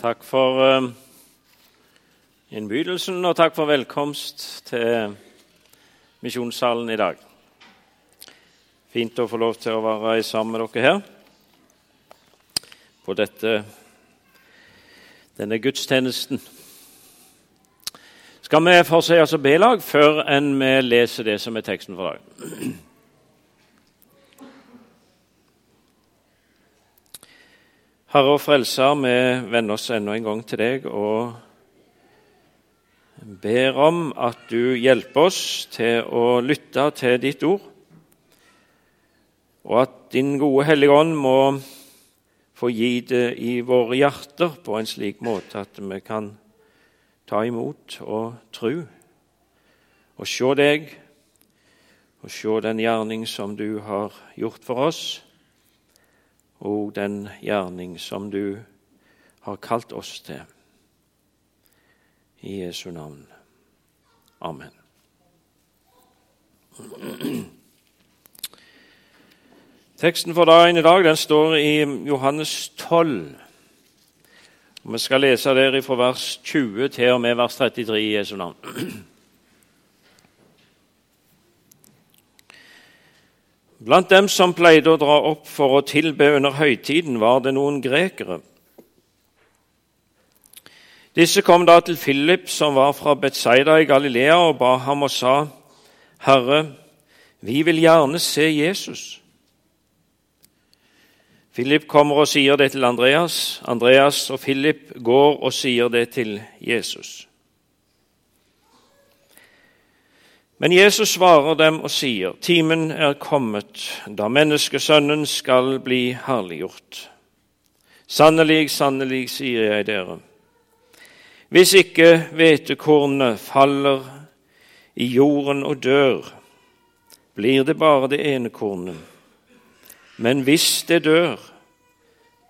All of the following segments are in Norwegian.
Takk for uh, innbydelsen, og takk for velkomst til misjonssalen i dag. Fint å få lov til å være sammen med dere her på dette, denne gudstjenesten. Skal vi for seg altså B-lag før enn vi leser det som er teksten for dagen? Herre og Frelser, vi vender oss enda en gang til deg og ber om at du hjelper oss til å lytte til ditt ord, og at din gode Hellige Ånd må få gi det i våre hjerter på en slik måte at vi kan ta imot og tro og se deg og se den gjerning som du har gjort for oss og den gjerning som du har kalt oss til. I Jesu navn. Amen. Teksten for dagen i dag den står i Johannes 12. Vi skal lese der fra vers 20 til og med vers 33 i Jesu navn. Blant dem som pleide å dra opp for å tilbe under høytiden, var det noen grekere. Disse kom da til Philip, som var fra Betzaida i Galilea, og ba ham og sa, 'Herre, vi vil gjerne se Jesus.' Philip kommer og sier det til Andreas. Andreas og Philip går og sier det til Jesus. Men Jesus svarer dem og sier, timen er kommet da menneskesønnen skal bli herliggjort. Sannelig, sannelig, sier jeg dere. Hvis ikke hvetekornet faller i jorden og dør, blir det bare det ene kornet. Men hvis det dør,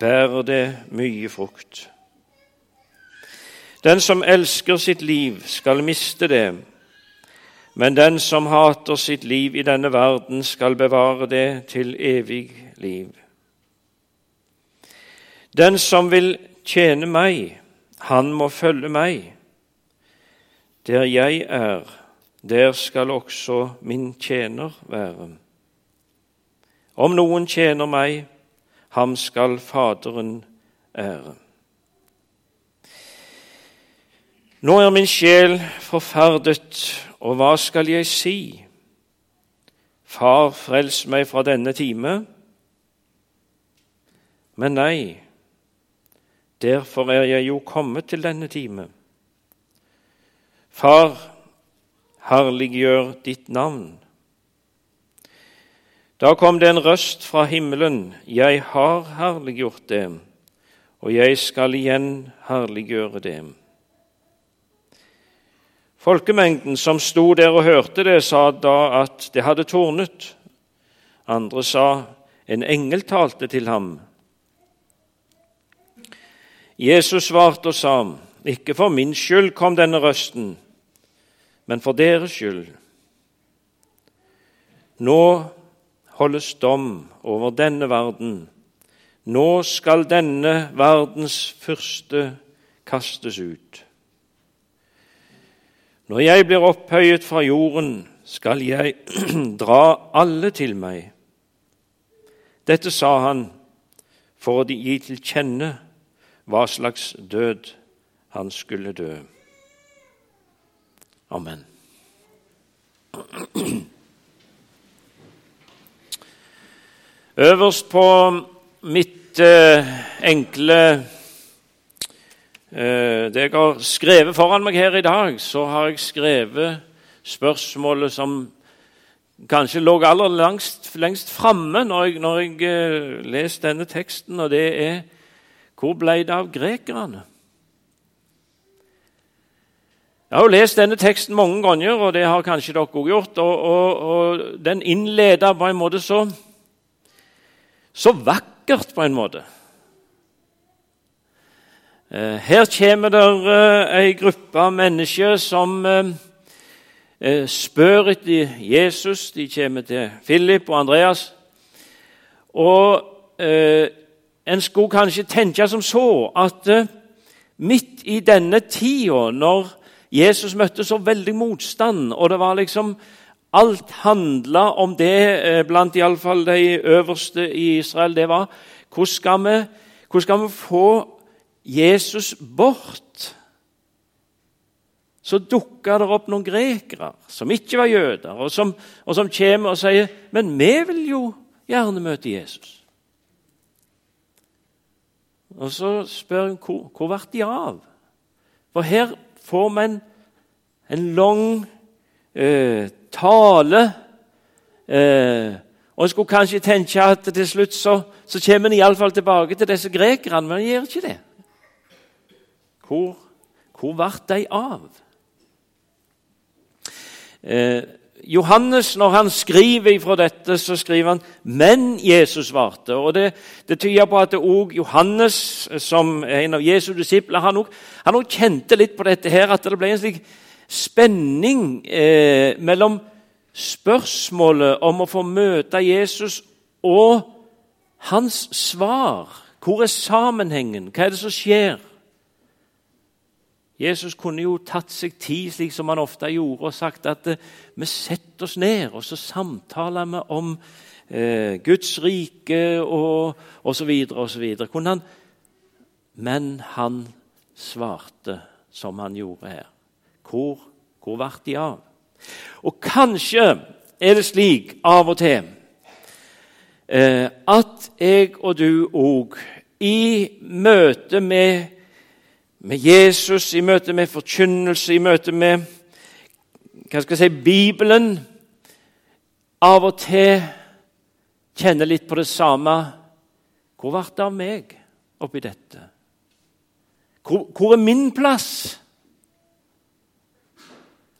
bærer det mye frukt. Den som elsker sitt liv, skal miste det men den som hater sitt liv i denne verden, skal bevare det til evig liv. Den som vil tjene meg, han må følge meg. Der jeg er, der skal også min tjener være. Om noen tjener meg, ham skal Faderen ære. Nå er min sjel forferdet og hva skal jeg si? Far, frels meg fra denne time. Men nei, derfor er jeg jo kommet til denne time. Far, herliggjør ditt navn. Da kom det en røst fra himmelen, jeg har herliggjort det, og jeg skal igjen herliggjøre det. Folkemengden som sto der og hørte det, sa da at det hadde tordnet. Andre sa en engel talte til ham. Jesus svarte og sa, ikke for min skyld kom denne røsten, men for deres skyld. Nå holdes dom over denne verden. Nå skal denne verdens første kastes ut. Når jeg blir opphøyet fra jorden, skal jeg dra alle til meg. Dette sa han for å gi til kjenne hva slags død han skulle dø. Amen. Øverst på mitt eh, enkle det jeg har skrevet foran meg her i dag, så har jeg skrevet spørsmålet som kanskje lå aller langst, lengst framme når jeg, når jeg uh, leste denne teksten, og det er hvor ble det av grekerne? Jeg har jo lest denne teksten mange ganger, og det har kanskje dere også gjort. Og, og, og den innleder på en måte så, så vakkert, på en måte. Eh, her kommer det ei eh, gruppe mennesker som eh, spør etter Jesus. De kommer til Philip og Andreas. Og En skulle kanskje tenke som så at midt i denne tida, når Jesus møtte så veldig motstand, og det var liksom Alt handla om det blant iallfall de øverste i Israel. Det var hvordan skal vi, hvordan skal vi få Jesus bort? Så dukker det opp noen grekere som ikke var jøder, og som, og som kommer og sier men vi vil jo gjerne møte Jesus. Og så spør hun hvor, hvor ble de av? For her får vi en, en lang eh, tale. Eh, og En skulle kanskje tenke at til slutt så, så kommer en iallfall tilbake til disse grekerne, men en gjør ikke det. Hvor, hvor ble de av? Eh, Johannes, når han skriver ifra dette, så skriver han 'men Jesus svarte'. Og Det, det tyder på at òg Johannes, som er en av Jesu disipler, han òg kjente litt på dette her, at det ble en slik spenning eh, mellom spørsmålet om å få møte Jesus og hans svar. Hvor er sammenhengen? Hva er det som skjer? Jesus kunne jo tatt seg tid, slik som han ofte gjorde, og sagt at eh, vi setter oss ned og så samtaler vi om eh, Guds rike og osv. osv. Kunne han Men han svarte som han gjorde her. Hvor, hvor ble de av? Og kanskje er det slik av og til eh, at jeg og du òg i møte med med Jesus, i møte med forkynnelse, i møte med hva skal jeg si, Bibelen Av og til kjenner litt på det samme. Hvor ble det av meg oppi dette? Hvor, hvor er min plass?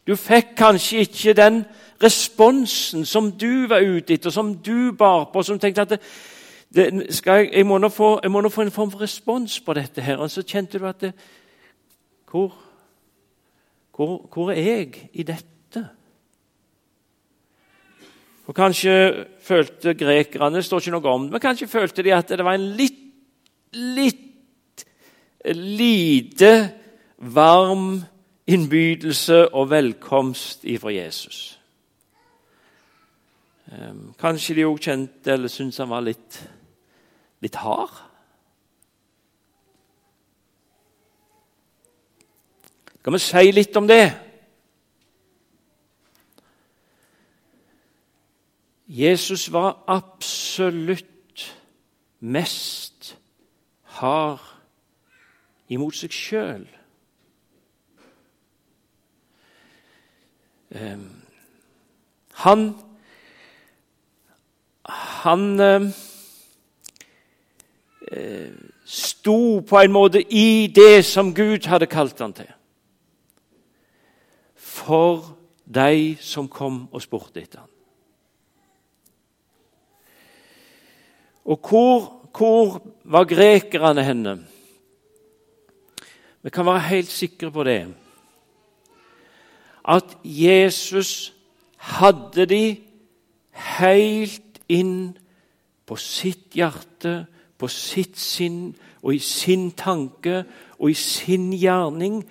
Du fikk kanskje ikke den responsen som du var ute etter, som du bar på, som tenkte at det, det, jeg, jeg, må få, jeg, må nå få, en form for respons på dette. her. Og så kjente du at det, hvor, hvor, hvor, er jeg i dette? Og Kanskje følte grekerne det står ikke noe om det, men kanskje følte de at det var en litt, litt lite varm innbydelse og velkomst ifra Jesus. Ehm, kanskje de òg kjente eller syntes han var litt litt hard. Skal vi si litt om det? Jesus var absolutt mest hard imot seg sjøl. Ehm, han Han ehm, Eh, sto på en måte i det som Gud hadde kalt han til. For de som kom og spurte etter han. Og hvor, hvor var grekerne henne? Vi kan være helt sikre på det. At Jesus hadde de helt inn på sitt hjerte på sitt sinn og i sin tanke og i sin gjerning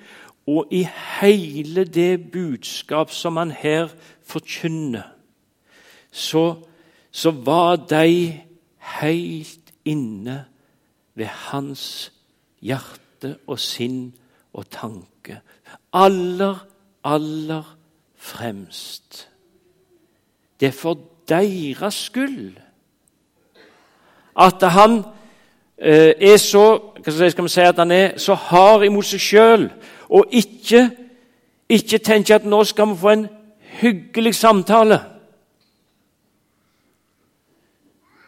og i hele det budskap som han her forkynner, så, så var de helt inne ved hans hjerte og sinn og tanke. Aller, aller fremst. Det er for deres skyld at han er så skal vi si at han er så hard imot seg sjøl og ikke, ikke tenker at nå skal vi få en hyggelig samtale.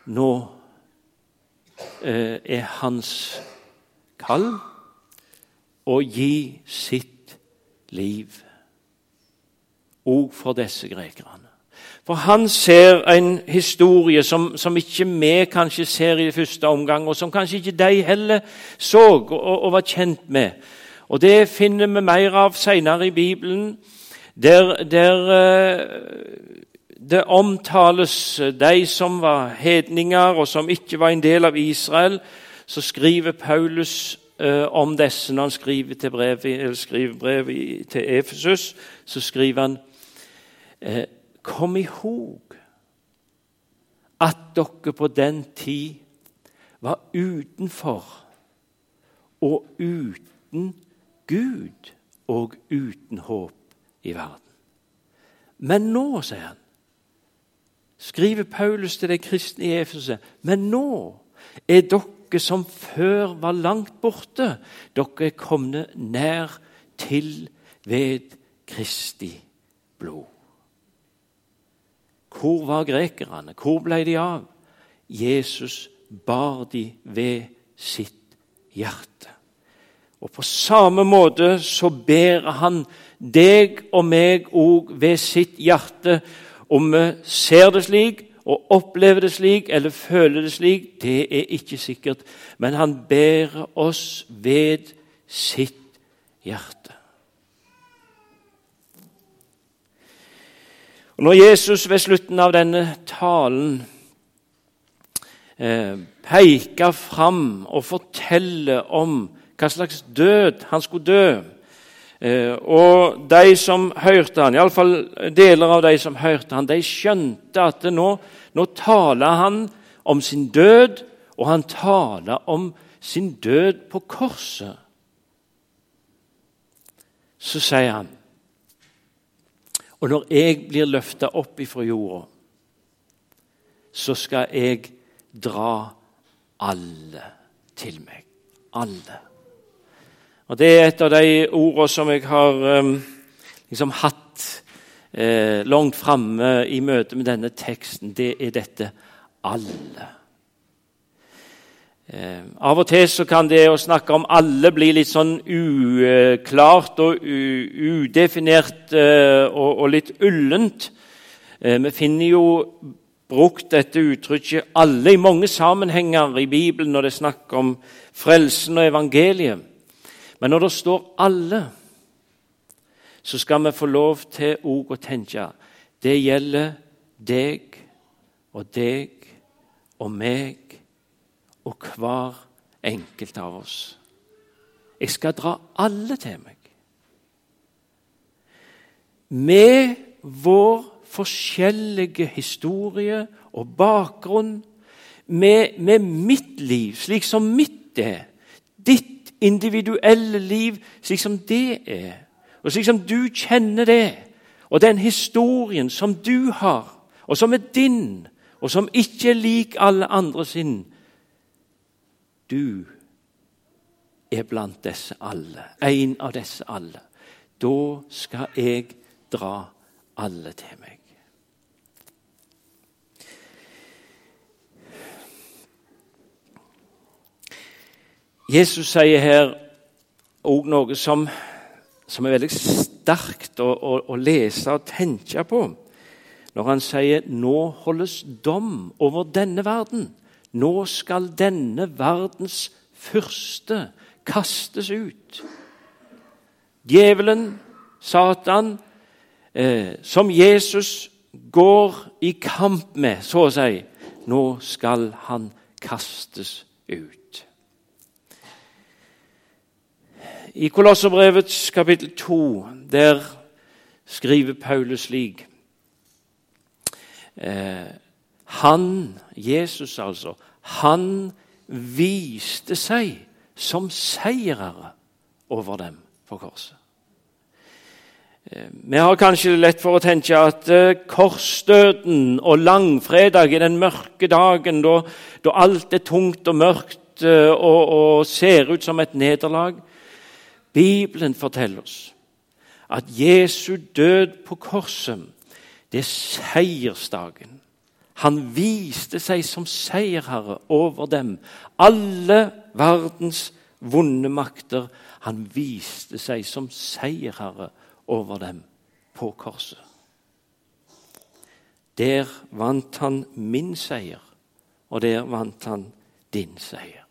Nå eh, er hans kall å gi sitt liv òg for disse grekerne. For han ser en historie som, som, ikke vi kanskje ser i første omgang, og som kanskje ikke de heller så og, og var kjent med. Og Det finner vi mer av senere i Bibelen, der, der eh, det omtales de som var hedninger og som ikke var en del av Israel. Så skriver Paulus eh, om disse når han skriver, til brev, skriver brev til Efesus. Så skriver han eh, Kom i hog at dere på den tid var utenfor og uten Gud og uten håp i verden. Men nå, sier han, skriver Paulus til de kristne i Efeset, men nå er dere som før var langt borte, dere er kommet nær til ved Kristi blod. Hvor var grekerne? Hvor ble de av? Jesus bar de ved sitt hjerte. Og på samme måte så ber han deg og meg òg ved sitt hjerte. Om vi ser det slik og opplever det slik eller føler det slik, det er ikke sikkert. Men han ber oss ved sitt hjerte. Og Når Jesus ved slutten av denne talen eh, peker fram og forteller om hva slags død han skulle dø. Eh, og de som hørte han, iallfall deler av de som hørte han, de skjønte at nå, nå taler han om sin død, og han taler om sin død på korset. Så sier han Og når jeg blir løfta opp ifra jorda, så skal jeg dra alle til meg. Alle. Og Det er et av de ordene som jeg har um, liksom hatt eh, langt framme i møte med denne teksten. Det er dette 'alle'. Eh, av og til så kan det å snakke om alle bli litt sånn uklart og udefinert eh, og, litt ullent. Eh, vi finner jo brukt dette uttrykket 'alle' i mange sammenhenger i Bibelen når det er snakk om frelsen og evangeliet. Men når det står 'alle', så skal vi få lov til òg å tenke det gjelder deg og deg og meg og hver enkelt av oss. Jeg skal dra alle til meg. Med vår forskjellige historie og bakgrunn, med, med mitt liv slik som mitt er, ditt individuelle liv slik som det er, og slik som du kjenner det, og den historien som du har, og som er din, og som ikke er lik alle andre sin Du er blant disse alle, en av disse alle. Da skal jeg dra alle til meg. Jesus sier her òg noe som, som, er veldig sterkt å, å, å, lese og tenke på. Når han sier 'nå holdes dom over denne verden'. Nå skal denne verdens fyrste kastes ut. Djevelen, Satan, eh, som Jesus går i kamp med, så å si, nå skal han kastes ut. I Kolosserbrevets kapittel 2 der skriver Paulus slik eh, Han, Jesus altså, han viste seg som seierere over dem på korset. Eh, vi har kanskje lett for å tenke at eh, korsdøden og langfredag er den mørke dagen da, da alt er tungt og mørkt eh, og, og ser ut som et nederlag. Bibelen forteller oss at Jesu død på korset, det er seiersdagen. Han viste seg som seierherre over dem. Alle verdens vonde makter. Han viste seg som seierherre over dem på korset. Der vant han min seier, og der vant han din seier.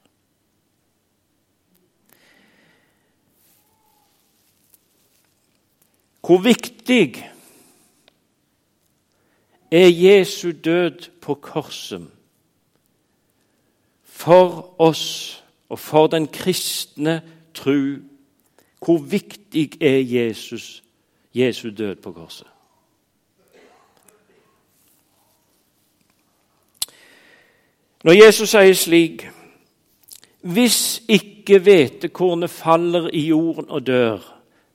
Hvor viktig er Jesu død på korset for oss og for den kristne tru hvor viktig er Jesus, Jesu død på korset. Når Jesus sier slik Hvis ikke hvetekornet faller i jorden og dør,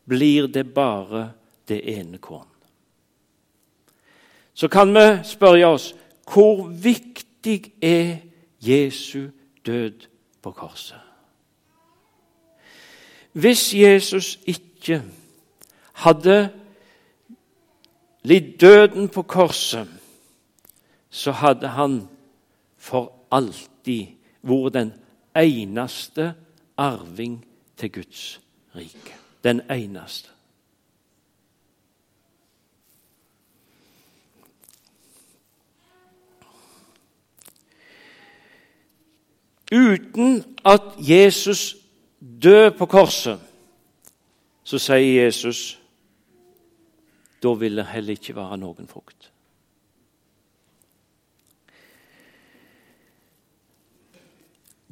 blir det bare det ene korn. Så kan vi spørre oss hvor viktig er Jesu død på korset? Hvis Jesus ikke hadde lidd døden på korset, så hadde han for alltid vært den eneste arving til Guds rike. Den eneste. Uten at Jesus dør på korset, så sier Jesus da vil det heller ikke være noen frukt.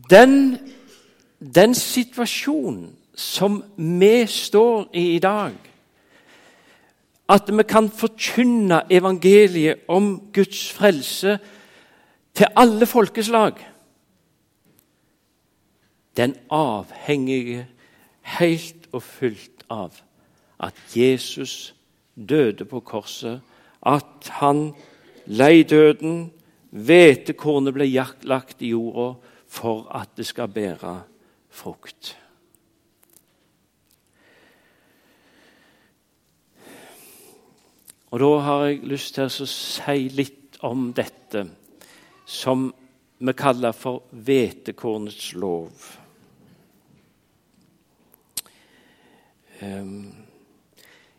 Den, den situasjonen som vi står i i dag, at vi kan forkynne evangeliet om Guds frelse til alle folkeslag, den avhengige helt og fullt av at Jesus døde på korset, at han lei døden, hvetekornet ble lagt i jorda for at det skal bære frukt. Og Da har jeg lyst til å si litt om dette som vi kaller for hvetekornets lov.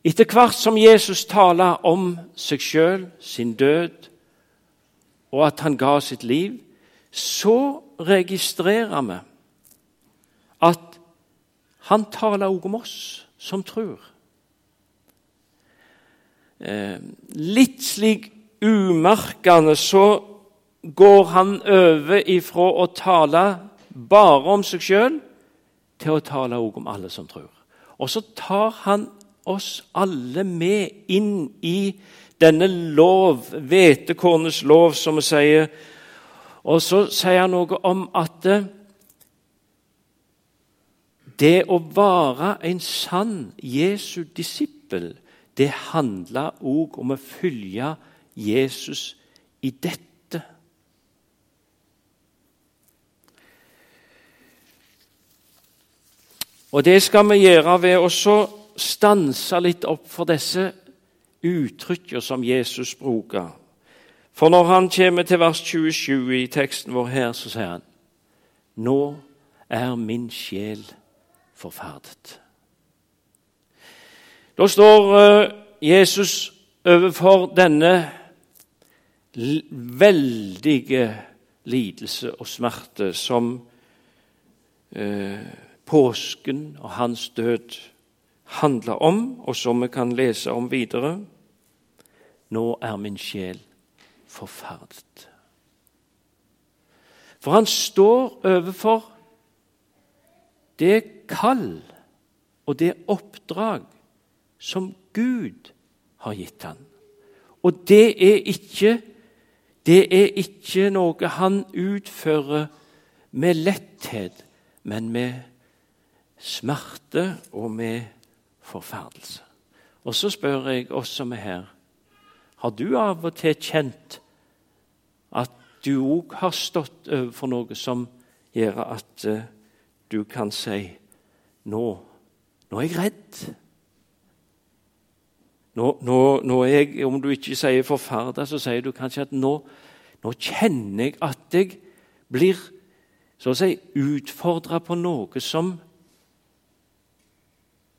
Etter hvert som Jesus taler om seg sjøl, sin død, og at han ga sitt liv, så registrerer vi at han taler også om oss som tror. Ehm, litt slik umerkende så går han over ifra å tale bare om seg sjøl til å tale også om alle som tror. Og så tar han oss alle med inn i denne lov, hvetekornets lov, som vi sier. Og så sier han noe om at det å være en sann Jesu disippel, det handler òg om å følge Jesus i dette. Og det skal vi gjøre ved å stanse litt opp for disse uttrykkene som Jesus bruker. For når han kommer til vers 27 i teksten vår her, så sier han Nå er min sjel forferdet. Da står eh, Jesus overfor denne veldige lidelse og smerte som eh, påsken og hans død handler om, og som vi kan lese om videre. Nå er min sjel forferdet. For han står overfor det kall og det oppdrag som Gud har gitt han. Og det er ikke, det er ikke noe han utfører med letthet, men med smerte og med forferdelse. Og så spør jeg oss som er her, har du av og til kjent at du òg har stått overfor noe som gjør at uh, du kan si nå, nå er jeg redd. Nå, nå, nå er jeg, Om du ikke sier forferda, så sier du kanskje at nå, nå kjenner jeg at jeg blir så å si utfordra på noe som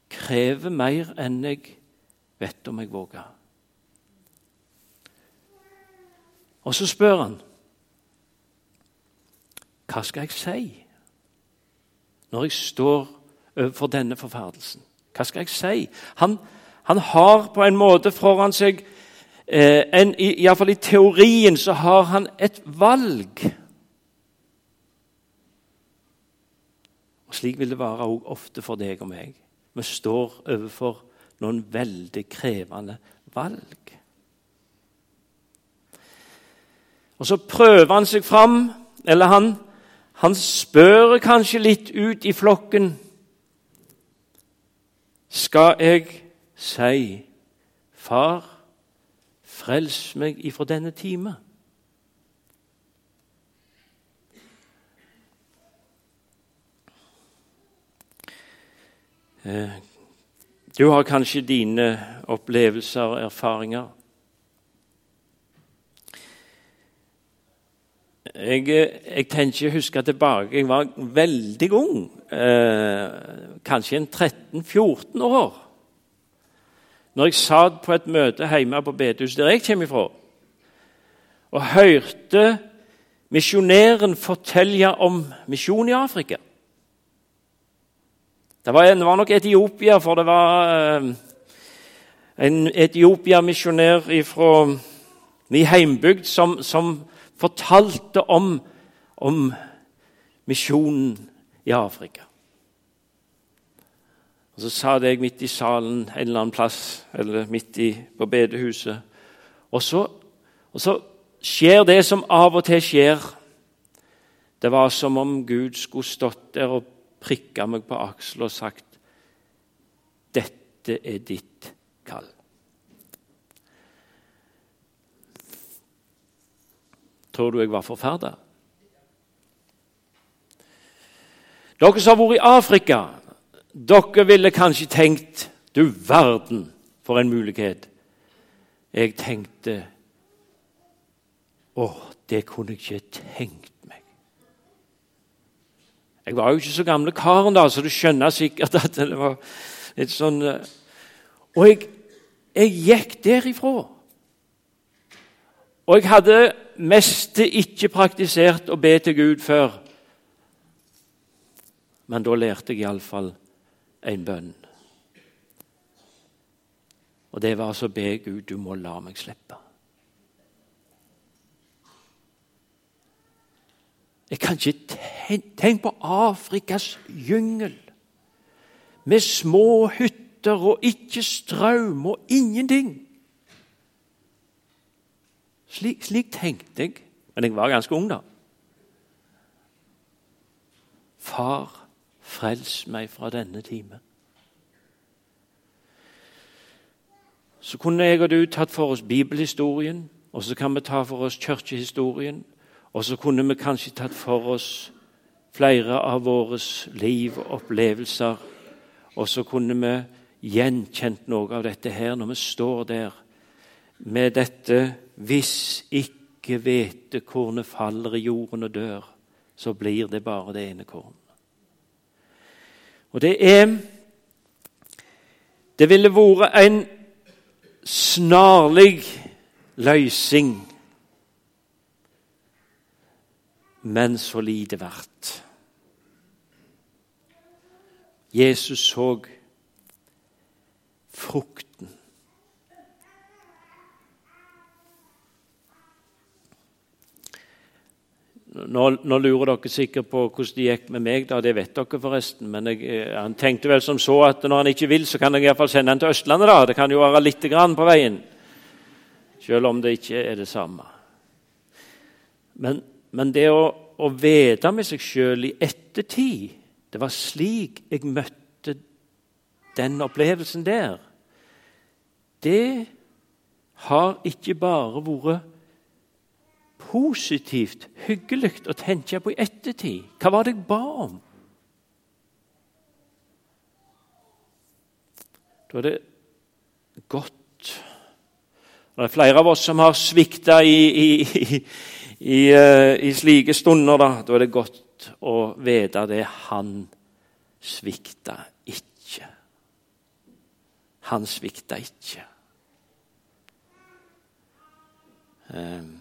krever mer enn jeg vet om jeg våger. Og så spør han hva skal jeg si når jeg står overfor denne forferdelsen? Hva skal jeg si? Han, han har på en måte foran seg eh, en, i, Iallfall i teorien så har han et valg. Og Slik vil det være ofte for deg og meg. Vi står overfor noen veldig krevende valg. Og så prøver han seg fram, eller han, han spør kanskje litt ut i flokken. Skal jeg si, Far, frels meg ifra denne time? Du har kanskje dine opplevelser og erfaringer. Jeg, jeg tenker å huske tilbake Jeg var veldig ung. Eh, kanskje en 13-14 år. Når jeg satt på et møte hjemme på bedehuset der jeg kommer ifra, og hørte misjonæren fortelle om misjon i Afrika. Det var, det var nok Etiopia, for det var eh, en Etiopia-misjonær fra min heimbygd som, som fortalte om, om misjonen i Afrika. Og Så satt jeg midt i salen en eller annen plass, eller midt i, på bedehuset. Og så, og så skjer det som av og til skjer. Det var som om Gud skulle stått der og prikka meg på akselen og sagt dette er ditt kall. Tror du jeg var forferda? Dere som har vært i Afrika, dere ville kanskje tenkt Du verden, for en mulighet. Jeg tenkte Å, det kunne jeg ikke tenkt jeg var jo ikke så gamle karen, da, så du skjønner sikkert at det var litt sånn eh, Og jeg, jeg gikk derifra. Og jeg hadde mest ikke praktisert å be til Gud før. Men da lærte jeg iallfall en bønn. Og det var altså be Gud, du må la meg slippe. Jeg kan ikke tenke på Afrikas gyngel med små hytter og ikke strøm og ingenting. Slik, slik, tenkte jeg, men jeg var ganske ung da. Far, frels meg fra denne time. Så kunne jeg og du tatt for oss bibelhistorien, og så kan vi ta for oss kirkehistorien, og så kunne vi kanskje tatt for oss flere av våre liv og opplevelser. Og så kunne vi gjenkjent noe av dette her når vi står der med dette Hvis ikke hvetekornet faller i jorden og dør, så blir det bare det ene kornet. Og det er Det ville vært en snarlig løsning men så lite verdt. Jesus så frukten. Nå, nå, lurer dere sikkert på hvordan det gikk med meg. da, Det vet dere forresten. Men jeg, eh, han tenkte vel som så at når han ikke vil, så kan jeg iallfall sende han til Østlandet. da. Det kan jo være lite grann på veien. Selv om det ikke er det samme. Men men det å, å vite med seg sjøl i ettertid Det var slik jeg møtte den opplevelsen der. Det har ikke bare vært positivt, hyggelig å tenke på i ettertid. Hva var det jeg ba om? Da er det godt Det er flere av oss som har svikta i, i, i, uh, i slike stunder, da, da er det godt å vite det. Han svikta ikke. Han svikta ikke. Ehm,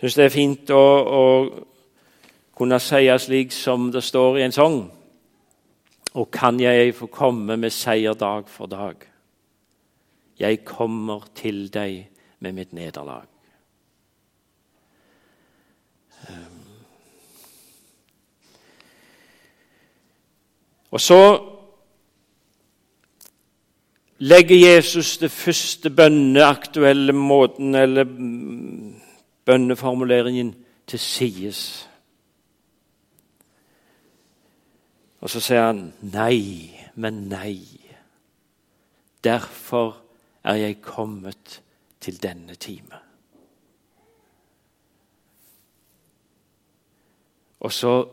jeg syns det er fint å, å kunne si slik som det står i en sang. Og kan jeg få komme med seier dag for dag? Jeg kommer til deg med mitt nederlag. Og så legger Jesus det første bønneaktuelle måten, eller bønneformuleringen, til sides. Og så sier han nei, men nei. Derfor er jeg kommet til denne time. Og så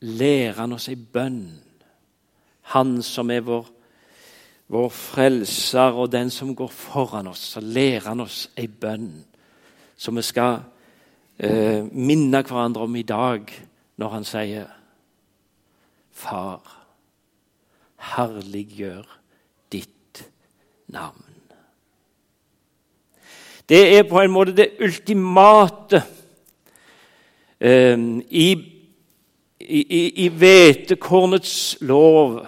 lærer han oss ei bønn. Han som er vår, vår frelser og den som går foran oss. Så lærer han oss ei bønn som vi skal eh, minne hverandre om i dag når han sier Far, herliggjør ditt navn. Det er på en måte det ultimate eh, i i hvetekornets lov.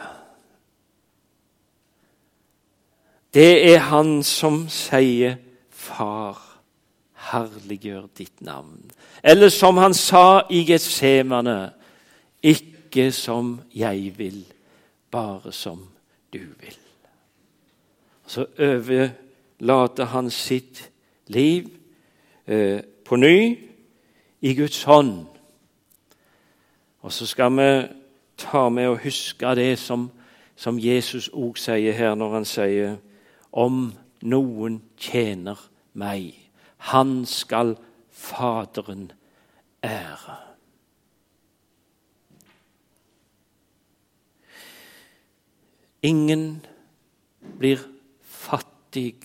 Det er han som sier 'Far, herliggjør ditt navn'. Eller som han sa i Getsemane 'Ikke som jeg vil, bare som du vil'. Så overlater han sitt liv eh, på ny i Guds hånd og så skal vi ta med og huske det som, som Jesus òg sier her, når han sier om noen tjener meg, han skal Faderen ære. Ingen blir fattig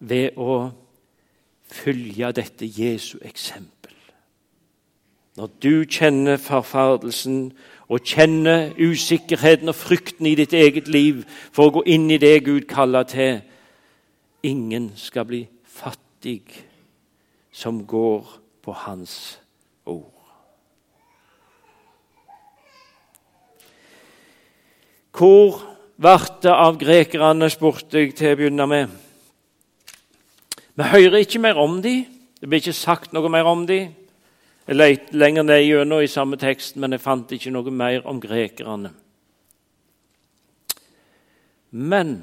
ved å følge dette Jesu eksempel. Når du kjenner forferdelsen og kjenner usikkerheten og frykten i ditt eget liv for å gå inn i det Gud kaller til Ingen skal bli fattig som går på Hans ord. Hvor ble det av grekerne, spurte jeg til å begynne med. Vi hører ikke mer om dem. Det blir ikke sagt noe mer om dem. Jeg lette lenger ned gjennom i samme tekst, men jeg fant ikke noe mer om grekerne. Men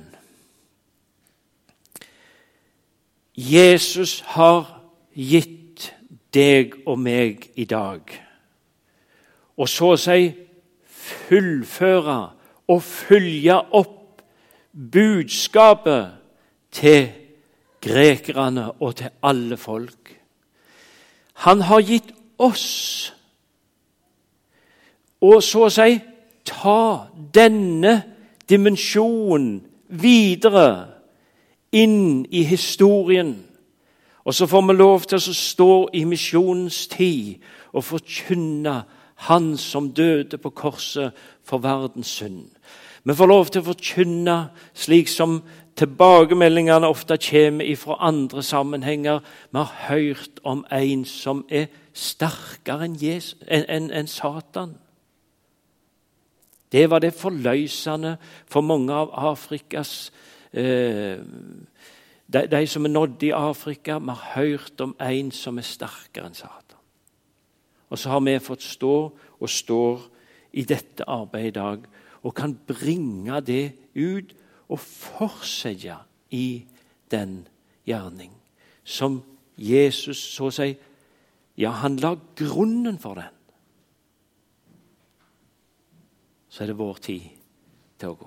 Jesus har gitt deg og meg i dag og så å si fullføre og følge opp budskapet til grekerne og til alle folk. Han har gitt oss. Og så å si ta denne dimensjonen videre inn i historien. Og så får vi lov til å stå i misjonens tid og forkynne Han som døde på korset for verdens synd. Vi får lov til å forkynne slik som tilbakemeldingene ofte kommer fra andre sammenhenger. Vi har hørt om en som er sterkere enn en, en, en Satan. Det var det forløsende for mange av Afrikas eh, de, de, som er nådd i Afrika. Vi har hørt om en som er sterkere enn Satan. Og så har vi fått stå og står i dette arbeidet i dag og kan bringe det ut og fortsette i den gjerning som Jesus så å si ja, han la grunnen for den. Så er det vår tid til å gå.